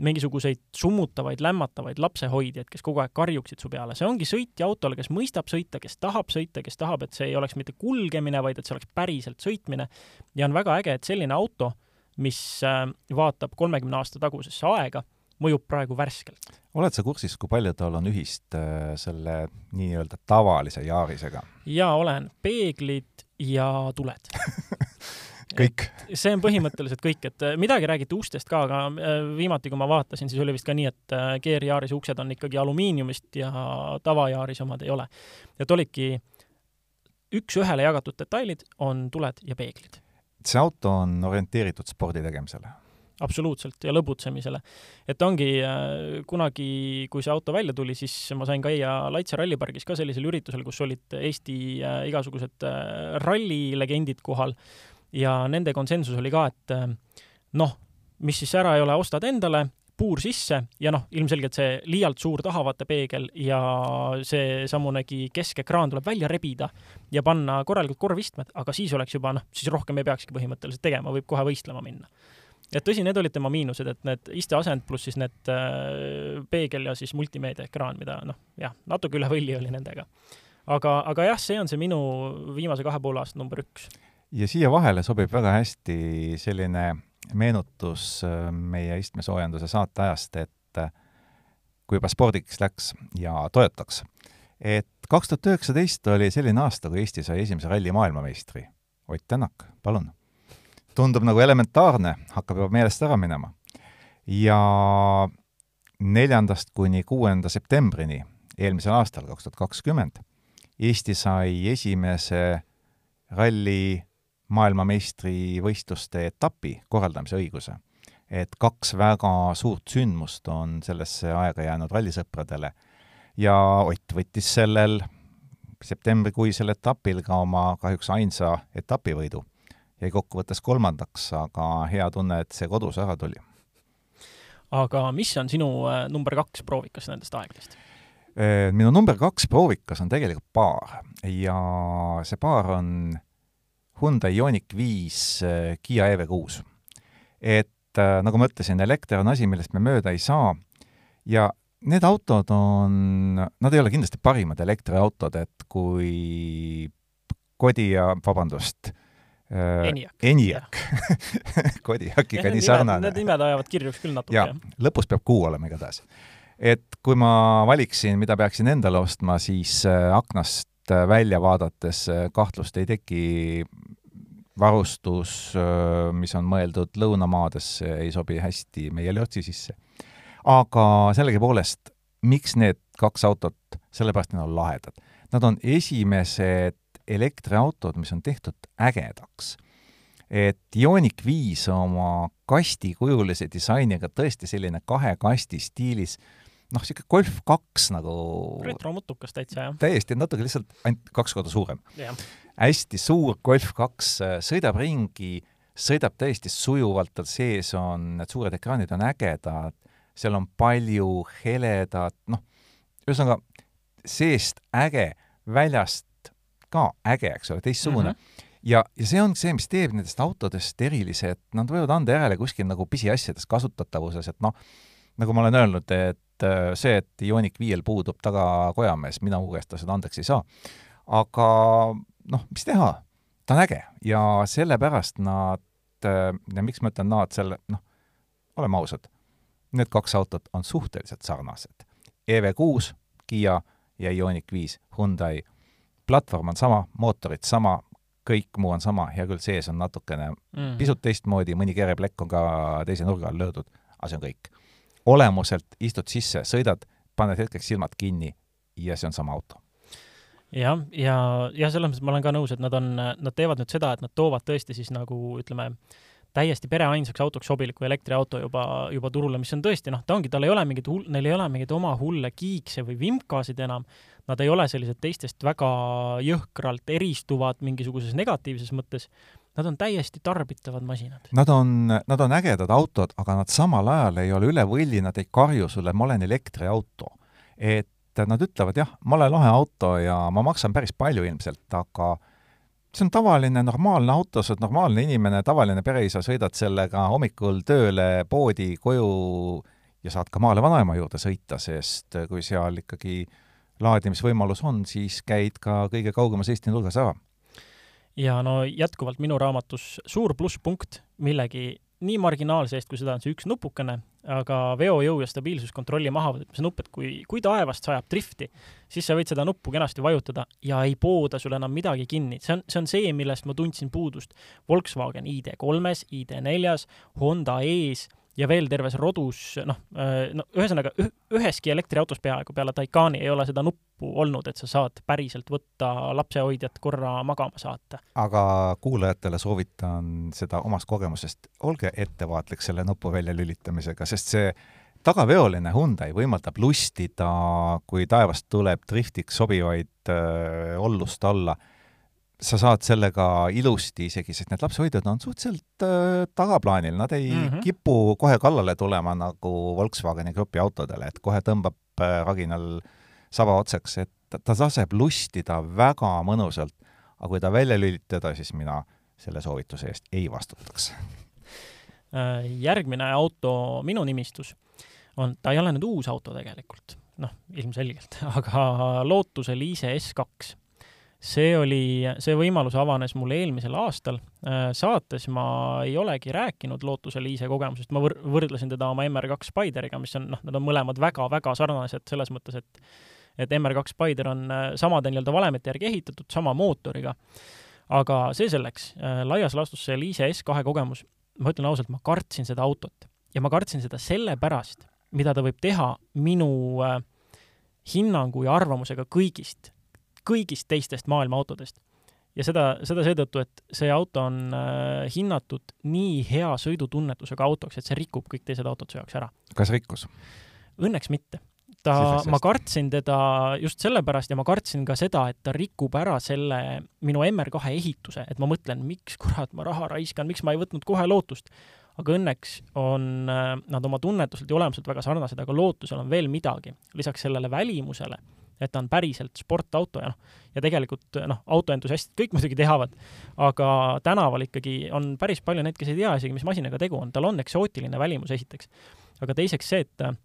mingisuguseid summutavaid, lämmatavaid lapsehoidjaid, kes kogu aeg karjuksid su peale, see ongi sõitja autole, kes mõistab sõita, kes tahab sõita, kes tahab, et see ei oleks mitte kulgemine, vaid et see oleks päriselt sõitmine. ja on väga äge, et selline auto, mis äh, vaatab kolmekümne aasta tagusesse aega, mõjub praegu värskelt. oled sa kursis, kui palju tal on ühist äh, selle nii-öelda tavalise Yarisega? ja olen peeglid ja tuled kõik? see on põhimõtteliselt kõik, et äh, midagi räägiti ustest ka, aga äh, viimati, kui ma vaatasin, siis oli vist ka nii, et GR Yarise uksed on ikkagi alumiiniumist ja tava Yarise omad ei ole. et olidki üks-ühele jagatud detailid on tuled ja peeglid. see auto on orienteeritud spordi tegemisele? Absoluutselt, ja lõbutsemisele. et ongi kunagi, kui see auto välja tuli, siis ma sain käia Laitse rallipargis ka sellisel üritusel, kus olid Eesti igasugused rallilegendid kohal ja nende konsensus oli ka, et noh, mis siis ära ei ole, ostad endale, puur sisse ja noh, ilmselgelt see liialt suur tahavaatepeegel ja seesamunegi keskekraan tuleb välja rebida ja panna korralikud korvistmed, aga siis oleks juba noh, siis rohkem ei peakski põhimõtteliselt tegema, võib kohe võistlema minna. Et tõsi, need olid tema miinused, et need isteasend pluss siis need äh, peegel ja siis multimeediaekraan, mida noh, jah, natuke üle võlli oli nendega. aga, aga jah, see on see minu viimase kahe poole aasta number üks ja siia vahele sobib väga hästi selline meenutus äh, meie istmesoojenduse saateajast, et äh, kui juba spordiks läks ja Toyotaks, et kaks tuhat üheksateist oli selline aasta, kui Eesti sai esimese ralli maailmameistri. Ott Tänak, palun. Tundub nagu elementaarne, hakkab juba meelest ära minema. ja neljandast kuni kuuenda septembrini eelmisel aastal, kaks tuhat kakskümmend, Eesti sai esimese ralli maailmameistrivõistluste etapi korraldamise õiguse. et kaks väga suurt sündmust on sellesse aega jäänud rallisõpradele ja Ott võttis sellel septembrikuisel etapil ka oma kahjuks ainsa etapivõidu. Jäi kokkuvõttes kolmandaks, aga hea tunne, et see kodus ära tuli. aga mis on sinu äh, number kaks proovikas nendest aegadest? minu number kaks proovikas on tegelikult paar ja see paar on Hyundai Ioniq viis Kiia EV6. et äh, nagu ma ütlesin, elekter on asi, millest me mööda ei saa ja need autod on, nad ei ole kindlasti parimad elektriautod, et kui Kodiaq, vabandust äh,, Eniak. Eniak Kodiakiga nii sarnane. Need nimed ajavad kirjuks küll natuke, jah, lõpus peab kuu olema igatahes. et kui ma valiksin, mida peaksin endale ostma, siis äh, aknast äh, välja vaadates äh, kahtlust ei teki, varustus, mis on mõeldud lõunamaadesse, ei sobi hästi meie lörtsi sisse. aga sellegipoolest, miks need kaks autot, sellepärast nad on lahedad. Nad on esimesed elektriautod, mis on tehtud ägedaks. et Ioniq viis oma kastikujulise disainiga tõesti selline kahe kasti stiilis noh, niisugune Golf kaks nagu retromutukas täitsa, jah. täiesti, natuke lihtsalt ainult kaks korda suurem. hästi suur Golf kaks, äh, sõidab ringi, sõidab täiesti sujuvalt, tal sees on, need suured ekraanid on ägedad, seal on palju heledat, noh, ühesõnaga, seest äge, väljast ka äge, eks ole, teistsugune mm. -hmm ja, ja see on see, mis teeb nendest autodest erilise, et nad võivad anda järele kuskil nagu pisiasjades kasutatavuses, et noh, nagu ma olen öelnud, et et äh, see, et Ioniq viiel puudub tagakojamees, mina mu käest ta seda andeks ei saa. aga noh, mis teha, ta on äge ja sellepärast nad, äh, ja miks ma ütlen nad, selle, noh, oleme ausad, need kaks autot on suhteliselt sarnased. EV6, Kiia ja Ioniq viis, Hyundai. Platvorm on sama, mootorid sama, kõik muu on sama, hea küll, sees on natukene mm. pisut teistmoodi, mõni kereplekk on ka teise nurga all löödud, aga see on kõik. Olemuselt istud sisse, sõidad, paned hetkeks silmad kinni ja see on sama auto. Jah, ja, ja selles mõttes ma olen ka nõus, et nad on, nad teevad nüüd seda, et nad toovad tõesti siis nagu ütleme, täiesti pereainsaks autoks sobiliku elektriauto juba, juba turule, mis on tõesti noh, ta ongi, tal ei ole mingeid hull, neil ei ole mingeid oma hulle kiikse või vimkasid enam, nad ei ole sellised teistest väga jõhkralt eristuvad mingisuguses negatiivses mõttes, Nad on täiesti tarbitavad masinad. Nad on, nad on ägedad autod, aga nad samal ajal ei ole üle võlli, nad ei karju sulle, ma olen elektriauto. et nad ütlevad jah, ma olen lahe auto ja ma maksan päris palju ilmselt, aga see on tavaline normaalne auto, sa oled normaalne inimene, tavaline pereisa, sõidad sellega hommikul tööle, poodi, koju ja saad ka maale vanaema juurde sõita, sest kui seal ikkagi laadimisvõimalus on, siis käid ka kõige kaugemas Eesti nurgas ära ja no jätkuvalt minu raamatus suur plusspunkt millegi nii marginaalse eest, kui seda on see üks nupukene, aga veojõu ja stabiilsuskontrolli mahavõtmise nupp, et kui, kui taevast sajab drifti, siis sa võid seda nuppu kenasti vajutada ja ei pooda sul enam midagi kinni. see on, see on see, millest ma tundsin puudust Volkswagen ID3-s, ID4-s, Honda E-s ja veel terves rodus, noh, äh, no ühesõnaga üheski elektriautos peaaegu peale Taycani ei ole seda nuppu olnud, et sa saad päriselt võtta lapsehoidjat korra magama saata. aga kuulajatele soovitan seda omast kogemusest, olge ettevaatlik selle nupu väljalülitamisega, sest see tagaveoline Hyundai võimaldab lustida, kui taevast tuleb driftiks sobivaid äh, ollust alla sa saad sellega ilusti isegi, sest need lapsehoidjad on suhteliselt äh, tagaplaanil, nad ei mm -hmm. kipu kohe kallale tulema nagu Volkswageni grupi autodele, et kohe tõmbab äh, raginal saba otsaks, et ta laseb lustida väga mõnusalt, aga kui ta välja lülitada, siis mina selle soovituse eest ei vastutaks. Äh, järgmine auto minu nimistus on, ta ei ole nüüd uus auto tegelikult, noh, ilmselgelt, aga Lotus Elise S2 see oli, see võimalus avanes mul eelmisel aastal. Äh, saates ma ei olegi rääkinud Lootuse Liise kogemusest, ma võr-, võrdlesin teda oma MR2 Spideriga, mis on, noh, nad on mõlemad väga-väga sarnased selles mõttes, et et MR2 Spider on äh, samade nii-öelda valemite järgi ehitatud, sama mootoriga. aga see selleks, äh, laias laastus see Liise S2 kogemus, ma ütlen ausalt, ma kartsin seda autot ja ma kartsin seda sellepärast, mida ta võib teha minu hinnangu ja arvamusega kõigist kõigist teistest maailma autodest. ja seda, seda seetõttu, et see auto on äh, hinnatud nii hea sõidutunnetusega autoks, et see rikub kõik teised autod su jaoks ära. kas rikkus? Õnneks mitte ta, ma kartsin teda just sellepärast ja ma kartsin ka seda, et ta rikub ära selle minu MR2 ehituse, et ma mõtlen, miks kurat ma raha raiskan, miks ma ei võtnud kohe lootust. aga õnneks on äh, nad oma tunnetuselt ja olemuselt väga sarnased, aga lootusel on veel midagi. lisaks sellele välimusele et ta on päriselt sportauto ja noh, ja tegelikult noh, autoentusiastid kõik muidugi teavad, aga tänaval ikkagi on päris palju neid, kes ei tea isegi, mis masinaga tegu on, tal on eksootiline välimus esiteks. aga teiseks see, et äh,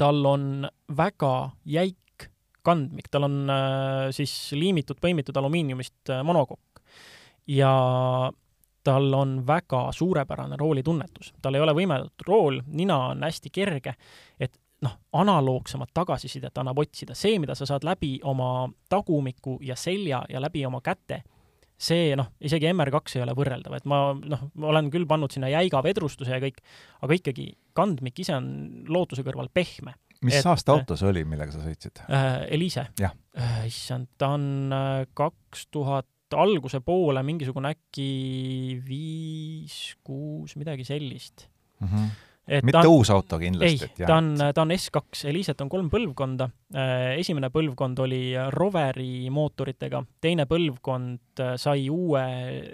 tal on väga jäik kandmik, tal on äh, siis liimitud, põimitud alumiiniumist äh, monokokk. Ja tal on väga suurepärane roolitunnetus, tal ei ole võimendatud rool, nina on hästi kerge, et noh, analoogsemat tagasisidet annab otsida. see, mida sa saad läbi oma tagumiku ja selja ja läbi oma käte, see noh, isegi MR2 ei ole võrreldav, et ma noh, ma olen küll pannud sinna jäiga vedrustuse ja kõik, aga ikkagi kandmik ise on lootuse kõrval pehme. mis et, aasta auto see oli, millega sa sõitsid äh,? Eliise. äh, issand, ta on äh, kaks tuhat alguse poole mingisugune äkki viis, kuus, midagi sellist mm. -hmm mitte on, uus auto kindlasti? ei, ta on, ta on S2, Eliset on kolm põlvkonda. Äh, esimene põlvkond oli Roveri mootoritega, teine põlvkond äh, sai uue,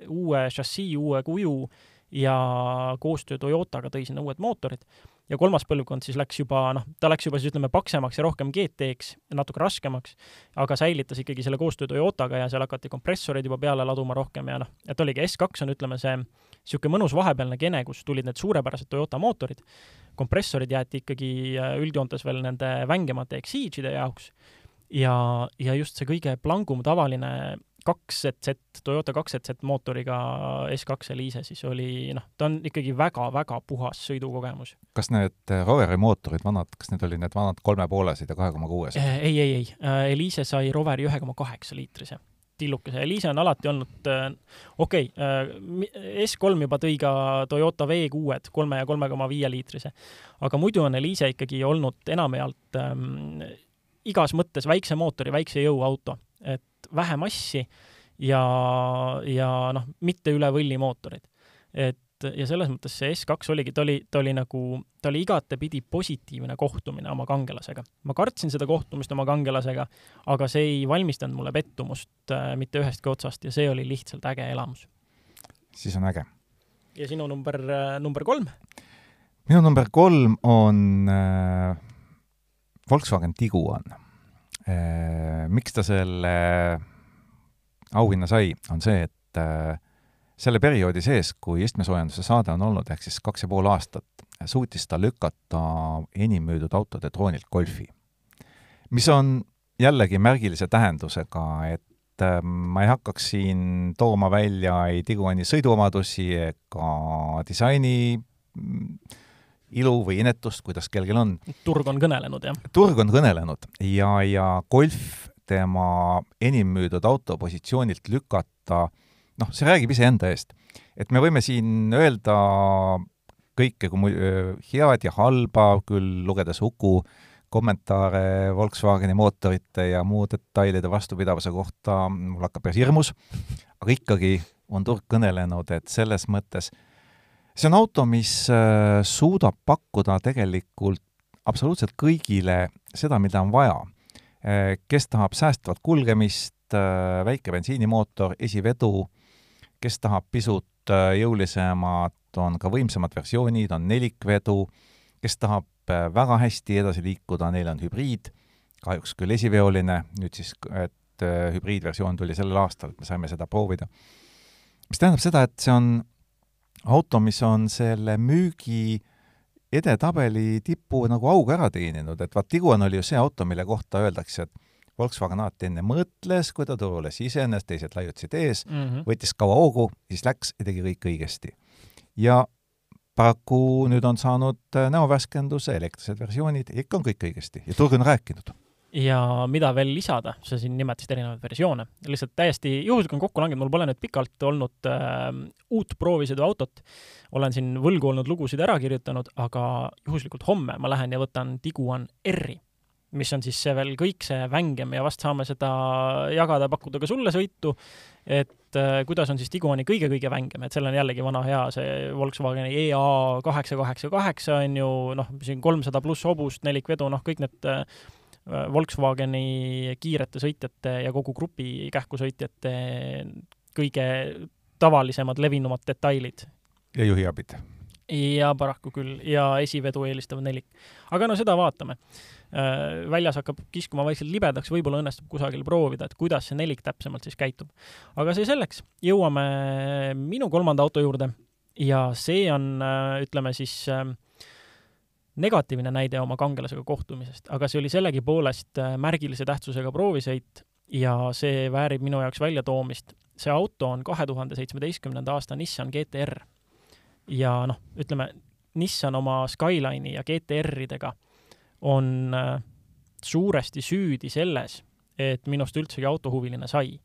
uue šassii, uue kuju ja koostöö Toyotaga tõi sinna uued mootorid ja kolmas põlvkond siis läks juba, noh, ta läks juba siis ütleme paksemaks ja rohkem GT-ks, natuke raskemaks, aga säilitas ikkagi selle koostöö Toyotaga ja seal hakati kompressoreid juba peale laduma rohkem ja noh, et oligi S2 on, ütleme, see niisugune mõnus vahepealne kene, kus tulid need suurepärased Toyota mootorid, kompressorid jäeti ikkagi äh, üldjoontes veel nende vängemate Exige'ide jaoks ja, ja just see kõige plangum tavaline kaks ZZ, Toyota kaks ZZ mootoriga S2 Elise siis oli noh, ta on ikkagi väga-väga puhas sõidukogemus. kas need äh, Roveri mootorid, vanad, kas need olid need vanad kolmepoolesed ja kahe koma kuuesed? Äh, ei, ei, ei, Elise sai Roveri ühe koma kaheksa liitrise tillukese. Elise on alati olnud äh,, okei okay,, S3 juba tõi ka Toyota V6-d, kolme ja kolme koma viie liitrise. aga muidu on Elise ikkagi olnud enamjaolt ähm, igas mõttes väikse mootori, väikse jõuauto, et vähe massi ja, ja noh, mitte üle võlli mootorid. et ja selles mõttes see S2 oligi, ta oli, ta oli nagu, ta oli igatepidi positiivne kohtumine oma kangelasega. ma kartsin seda kohtumist oma kangelasega, aga see ei valmistanud mulle pettumust äh, mitte ühestki otsast ja see oli lihtsalt äge elamus. siis on äge. ja sinu number äh,, number kolm? minu number kolm on äh, Volkswagen Tiguan äh,. miks ta selle auhinna sai, on see, et äh, selle perioodi sees, kui istmesoojenduse saade on olnud, ehk siis kaks ja pool aastat, suutis ta lükata enim müüdud autode troonilt Golfi. mis on jällegi märgilise tähendusega, et äh, ma ei hakkaks siin tooma välja ei Tiguani sõiduomadusi ega disaini mm, ilu või inetust, kuidas kellelgi on. turg on kõnelenud, jah? turg on kõnelenud ja, ja Golf tema enim müüdud auto positsioonilt lükata, noh, see räägib iseenda eest. et me võime siin öelda kõike kui head ja halba, küll lugedes Uku kommentaare Volkswageni mootorite ja muu detailide vastupidavuse kohta, mul hakkab päris hirmus, aga ikkagi on turg kõnelenud, et selles mõttes see on auto, mis suudab pakkuda tegelikult absoluutselt kõigile seda, mida on vaja kes tahab säästvat kulgemist, väike bensiinimootor, esivedu, kes tahab pisut äh, jõulisemat, on ka võimsamad versioonid, on nelikvedu, kes tahab väga hästi edasi liikuda, neil on hübriid, kahjuks küll esiveoline, nüüd siis, et hübriidversioon tuli sellel aastal, et me saime seda proovida. mis tähendab seda, et see on auto, mis on selle müügi äh, edetabeli tipu nagu auga ära teeninud, et vaat Tiguan oli ju see auto, mille kohta öeldakse, et Volkswagen alati enne mõtles, kui ta turule sisenes, teised laiutasid ees mm, -hmm. võttis kaua hoogu, siis läks ja tegi kõik õigesti. ja paraku nüüd on saanud näovärskenduse elektrised versioonid, ikka on kõik õigesti. Ja turg on rääkinud. Ja mida veel lisada, sa siin nimetasid erinevaid versioone, lihtsalt täiesti juhuslikult on kokku langenud, mul pole nüüd pikalt olnud äh, uut proovisõiduautot, olen siin võlgu olnud lugusid ära kirjutanud, aga juhuslikult homme ma lähen ja võtan Tiguan R-i, mis on siis see veel kõik see vängem ja vast saame seda jagada, pakkuda ka sulle sõitu, et äh, kuidas on siis Tiguani kõige-kõige vängem, et seal on jällegi vana hea see Volkswageni EA kaheksa kaheksa kaheksa on ju, noh, siin kolmsada pluss hobust, nelikvedu, noh, kõik need äh, Volkswageni kiirete sõitjate ja kogu grupi kähkusõitjate kõige tavalisemad, levinumad detailid. ja juhiabid. ja paraku küll, ja esivedu eelistav nelik. aga no seda vaatame. Äh, väljas hakkab kiskuma vaikselt libedaks, võib-olla õnnestub kusagil proovida, et kuidas see nelik täpsemalt siis käitub. aga see selleks, jõuame minu kolmanda auto juurde ja see on, äh, ütleme siis äh, negatiivne näide oma kangelasega kohtumisest, aga see oli sellegipoolest märgilise tähtsusega proovisõit ja see väärib minu jaoks väljatoomist. see auto on kahe tuhande seitsmeteistkümnenda aasta Nissan GTR. ja noh, ütleme, Nissan oma Skyline'i ja GTR-idega on äh, suuresti süüdi selles, et minust üldsegi autohuviline sai.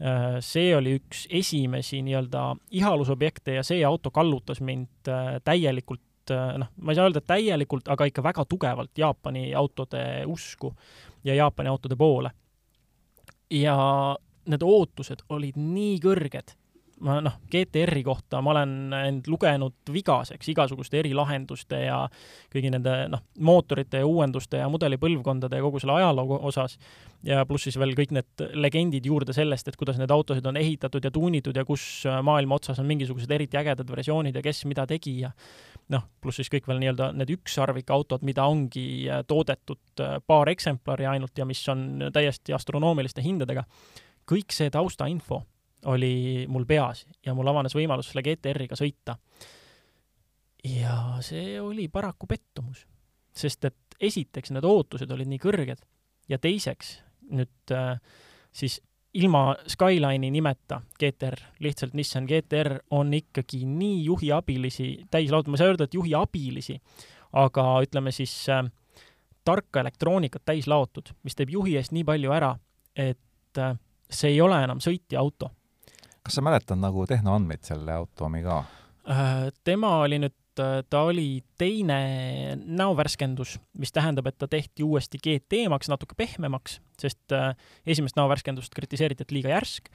Äh, see oli üks esimesi nii-öelda ihalusobjekte ja see auto kallutas mind täielikult noh, ma ei saa öelda, täielikult, aga ikka väga tugevalt Jaapani autode usku ja Jaapani autode poole. ja need ootused olid nii kõrged ma noh, GTR-i kohta ma olen end lugenud vigaseks igasuguste erilahenduste ja kõigi nende noh, mootorite ja uuenduste ja mudelipõlvkondade ja kogu selle ajaloo osas ja pluss siis veel kõik need legendid juurde sellest, et kuidas need autosid on ehitatud ja tuunitud ja kus maailma otsas on mingisugused eriti ägedad versioonid ja kes mida tegi ja noh, pluss siis kõik veel nii-öelda need ükssarvikautod, mida ongi toodetud paar eksemplari ainult ja mis on täiesti astronoomiliste hindadega. kõik see taustainfo oli mul peas ja mul avanes võimalus selle GTR-iga sõita. ja see oli paraku pettumus, sest et esiteks need ootused olid nii kõrged ja teiseks nüüd äh, siis ilma Skyline'i nimeta GTR, lihtsalt Nissan GTR on ikkagi nii juhiabilisi täislaud, ma ei saa öelda, et juhiabilisi, aga ütleme siis äh, tarka elektroonikat täis laotud, mis teeb juhi eest nii palju ära, et äh, see ei ole enam sõitja auto kas sa mäletad nagu tehnoandmeid selle automi ka? Äh, tema oli nüüd, äh, ta oli teine näovärskendus, mis tähendab, et ta tehti uuesti GT-maks, natuke pehmemaks, sest äh, esimest näovärskendust kritiseeriti, et liiga järsk.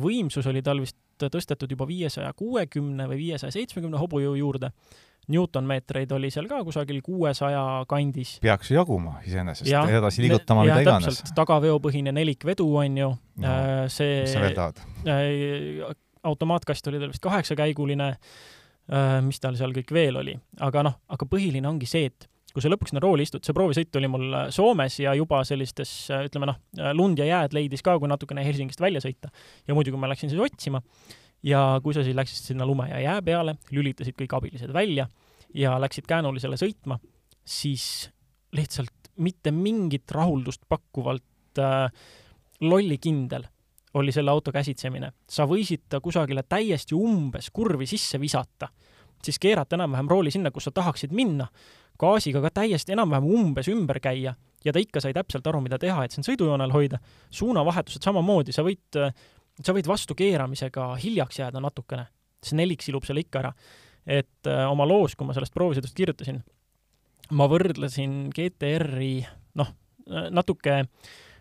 võimsus oli tal vist tõstetud juba viiesaja kuuekümne või viiesaja seitsmekümne hobujõu juurde Newton-meetreid oli seal ka kusagil kuuesaja kandis. peaks ju jaguma iseenesest, edasi liigutama mida iganes. tagaveopõhine nelikvedu on ju no,, äh, see mis sa veel tahad? Äh, automaatkast oli tal vist kaheksakäiguline, äh, mis tal seal kõik veel oli, aga noh, aga põhiline ongi see, et kui sa lõpuks sinna rooli istud, see proovisõit oli mul Soomes ja juba sellistes, ütleme noh, lund ja jääd leidis ka, kui natukene Helsingist välja sõita. ja muidugi ma läksin siis otsima ja kui sa siis läksid sinna lume ja jää peale, lülitasid kõik abilised välja ja läksid käänulisele sõitma, siis lihtsalt mitte mingit rahuldust pakkuvalt äh, lollikindel oli selle auto käsitsemine. sa võisid ta kusagile täiesti umbes kurvi sisse visata, siis keerata enam-vähem rooli sinna, kus sa tahaksid minna, gaasiga ka täiesti enam-vähem umbes ümber käia ja ta ikka sai täpselt aru, mida teha, et sind sõidujoonel hoida. suunavahetused samamoodi, sa võid äh, sa võid vastukeeramisega hiljaks jääda natukene, see nelik silub selle ikka ära. et äh, oma loos, kui ma sellest proovisõidust kirjutasin, ma võrdlesin GTR-i noh, natuke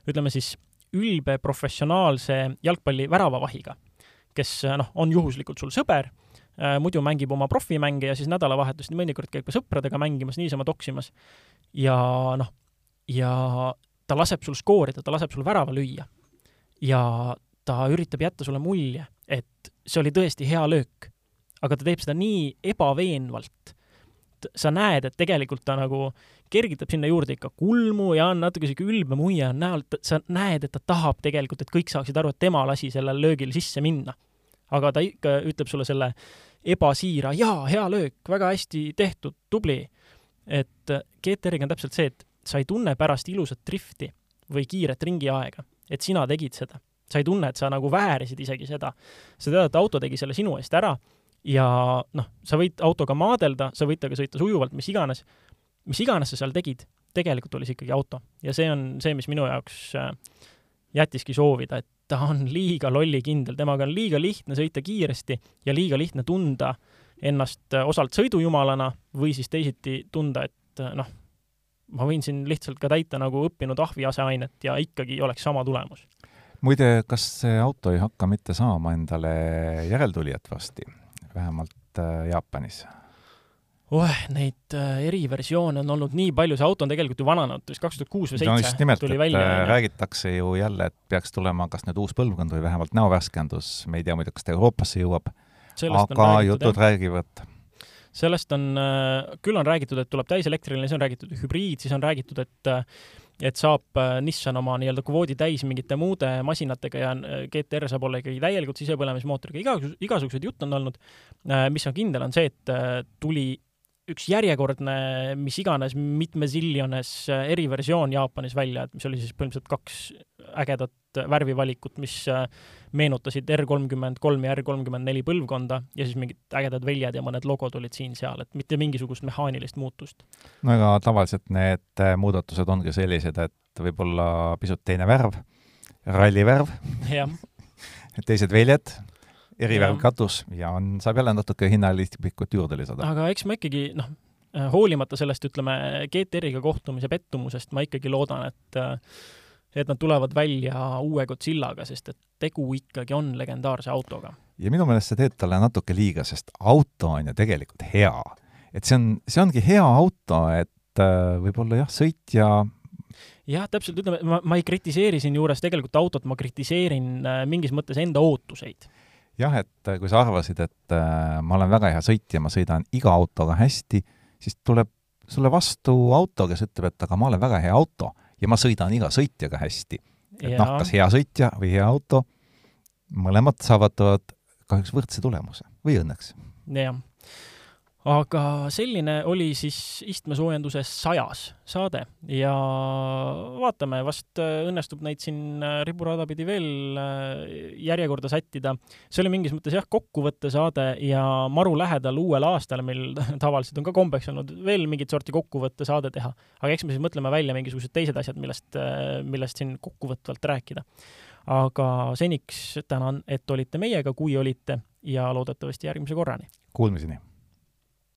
ütleme siis ülbe professionaalse jalgpalli väravavahiga, kes noh, on juhuslikult sul sõber äh,, muidu mängib oma profimänge ja siis nädalavahetusel mõnikord käib ka sõpradega mängimas, niisama toksimas. ja noh, ja ta laseb sul skoorida, ta laseb sul värava lüüa. ja ta üritab jätta sulle mulje, et see oli tõesti hea löök. aga ta teeb seda nii ebaveenvalt. sa näed, et tegelikult ta nagu kergitab sinna juurde ikka kulmu ja on natuke sihuke ülbe muie on näol, sa näed, et ta tahab tegelikult, et kõik saaksid aru, et tema lasi sellel löögil sisse minna. aga ta ikka ütleb sulle selle ebasiira, jaa, hea löök, väga hästi tehtud, tubli. et GTR-iga on täpselt see, et sa ei tunne pärast ilusat drifti või kiiret ringiaega, et sina tegid seda sa ei tunne, et sa nagu väärisid isegi seda. sa tead, et auto tegi selle sinu eest ära ja noh, sa võid autoga maadelda, sa võid temaga sõita sujuvalt, mis iganes, mis iganes sa seal tegid, tegelikult oli see ikkagi auto. ja see on see, mis minu jaoks äh, jättiski soovida, et ta on liiga lollikindel, temaga on liiga lihtne sõita kiiresti ja liiga lihtne tunda ennast äh, osalt sõidujumalana või siis teisiti tunda, et äh, noh, ma võin siin lihtsalt ka täita nagu õppinud ahvi aseainet ja ikkagi oleks sama tulemus muide, kas see auto ei hakka mitte saama endale järeltulijat varsti, vähemalt äh, Jaapanis? oeh, neid äh, eriversioone on olnud nii palju, see auto on tegelikult ju vananenud, vist kaks tuhat kuus või seitse no nimelt, et välja, äh, räägitakse ju jälle, et peaks tulema kas nüüd uus põlvkond või vähemalt näovärskendus, me ei tea muide, kas ta Euroopasse jõuab, aga jutud jah. räägivad. Sellest on, küll on räägitud, et tuleb täiselektriline, siis on räägitud hübriid, siis on räägitud, et et saab äh, Nissan oma nii-öelda kvoodi täis mingite muude masinatega ja äh, GTR saab olla ikkagi täielikult sisepõlemismootoriga, igasugused, igasuguseid jutte on olnud. Äh, mis on kindel, on see, et tuli üks järjekordne, mis iganes mitmeziljones eriversioon Jaapanis välja, et mis oli siis põhimõtteliselt kaks ägedat värvivalikut, mis meenutasid R kolmkümmend kolm ja R kolmkümmend neli põlvkonda ja siis mingid ägedad väljad ja mõned logod olid siin-seal, et mitte mingisugust mehaanilist muutust. no ega tavaliselt need muudatused ongi sellised, et võib-olla pisut teine värv, rallivärv teised väljad, erivärv katus ja on, saab jälle natuke hinnalistipikut juurde lisada. aga eks ma ikkagi, noh, hoolimata sellest, ütleme, GTR-iga kohtumise pettumusest, ma ikkagi loodan, et et nad tulevad välja uue Godzillaga, sest et tegu ikkagi on legendaarse autoga. ja minu meelest sa teed talle natuke liiga, sest auto on ju tegelikult hea. et see on, see ongi hea auto, et äh, võib-olla jah, sõitja jah, täpselt, ütleme, ma, ma ei kritiseeri siinjuures tegelikult autot, ma kritiseerin äh, mingis mõttes enda ootuseid. Jah, et äh, kui sa arvasid, et äh, ma olen väga hea sõitja, ma sõidan iga autoga hästi, siis tuleb sulle vastu auto, kes ütleb, et aga ma olen väga hea auto ja ma sõidan iga sõitjaga hästi. et noh, kas hea sõitja või hea auto, mõlemad saavutavad kahjuks võrdse tulemuse või õnneks. jah aga selline oli siis istmesoojenduses sajas saade ja vaatame, vast äh, õnnestub neid siin äh, riburada pidi veel äh, järjekorda sättida. see oli mingis mõttes jah, kokkuvõttesaade ja maru lähedal uuel aastal, meil tavaliselt on ka kombeks olnud veel mingit sorti kokkuvõttesaade teha, aga eks me siis mõtleme välja mingisugused teised asjad, millest, millest siin kokkuvõtvalt rääkida. aga seniks tänan, et olite meiega, kui olite ja loodetavasti järgmise korrani. Kuulmiseni